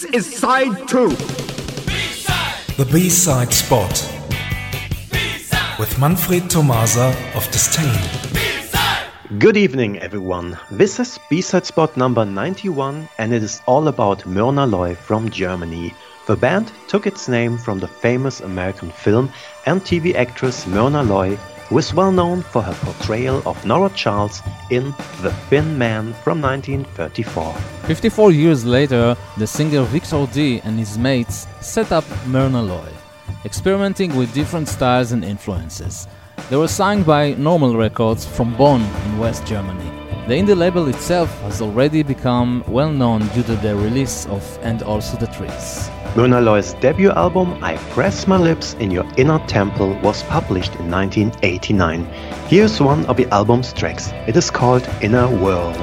This is side two. The B-side spot. With Manfred Tomasa of Disdain. Good evening, everyone. This is B-side spot number 91, and it is all about Myrna Loy from Germany. The band took its name from the famous American film and TV actress Myrna Loy, who is well known for her portrayal of Nora Charles in The Thin Man from 1934. 54 years later, the singer Victor D and his mates set up Myrna Loy, experimenting with different styles and influences. They were signed by Normal Records from Bonn in West Germany. The indie label itself has already become well known due to the release of And Also the Trees. Myrna Loy's debut album, I Press My Lips in Your Inner Temple, was published in 1989. Here's one of the album's tracks. It is called Inner World.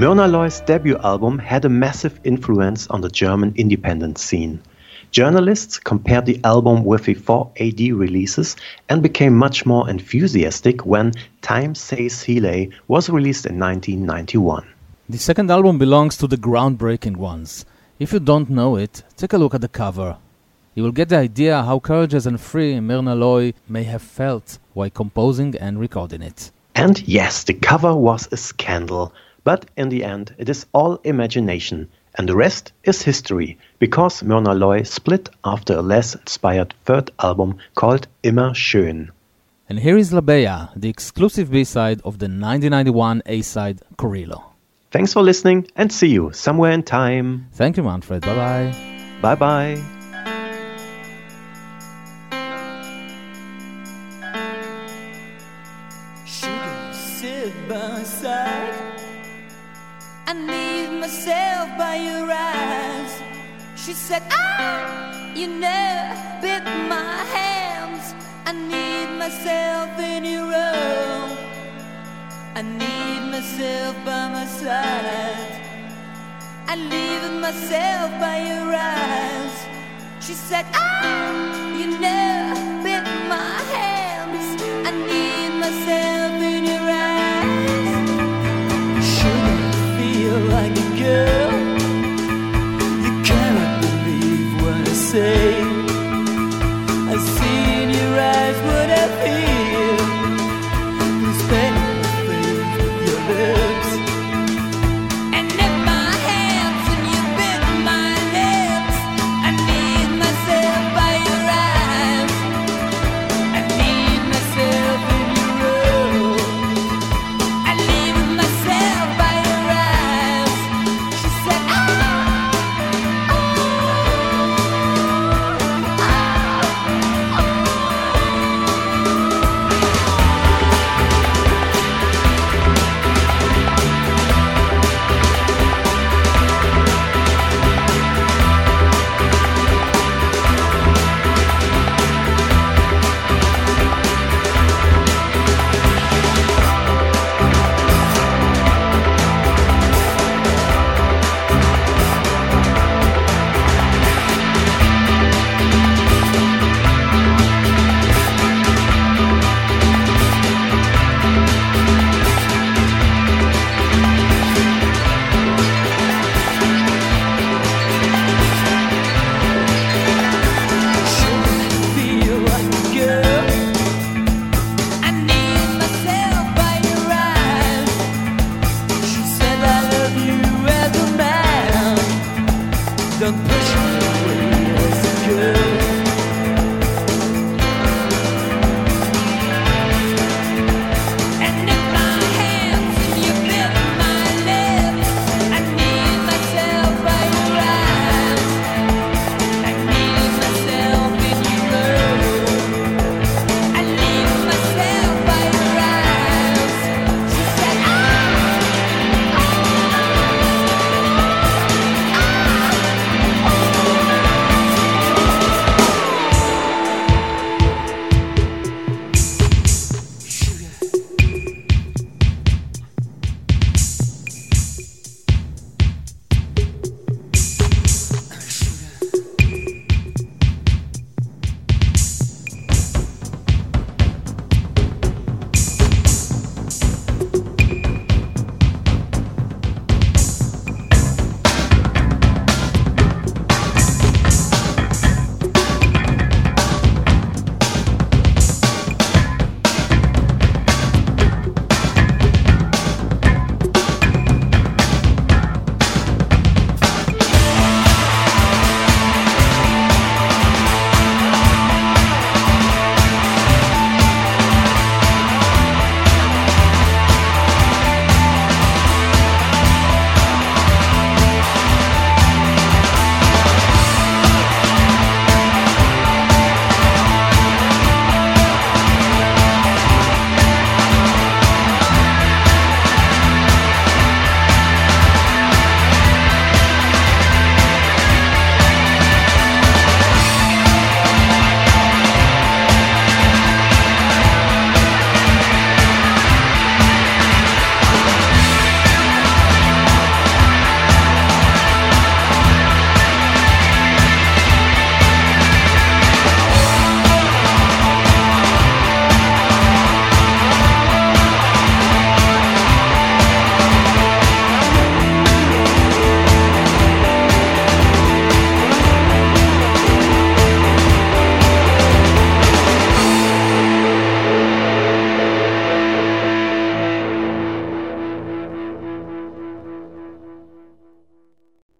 Myrna Loy's debut album had a massive influence on the German independent scene. Journalists compared the album with the 4 AD releases and became much more enthusiastic when Time Says Heeley was released in 1991. The second album belongs to the groundbreaking ones. If you don't know it, take a look at the cover. You will get the idea how courageous and free Myrna Loy may have felt while composing and recording it. And yes, the cover was a scandal. But in the end, it is all imagination, and the rest is history, because Myrna Loy split after a less inspired third album called Immer Schön. And here is La Beyja, the exclusive B-side of the 1991 A-side Corillo. Thanks for listening and see you somewhere in time. Thank you, Manfred. Bye bye. Bye bye. sit by side. I need myself by your eyes. She said, Ah, you never bit my hands. I need myself in your own. I need myself by my side. I leave myself by your eyes. She said, Ah, you never bit my hands. I need myself in your eyes. feel like a girl.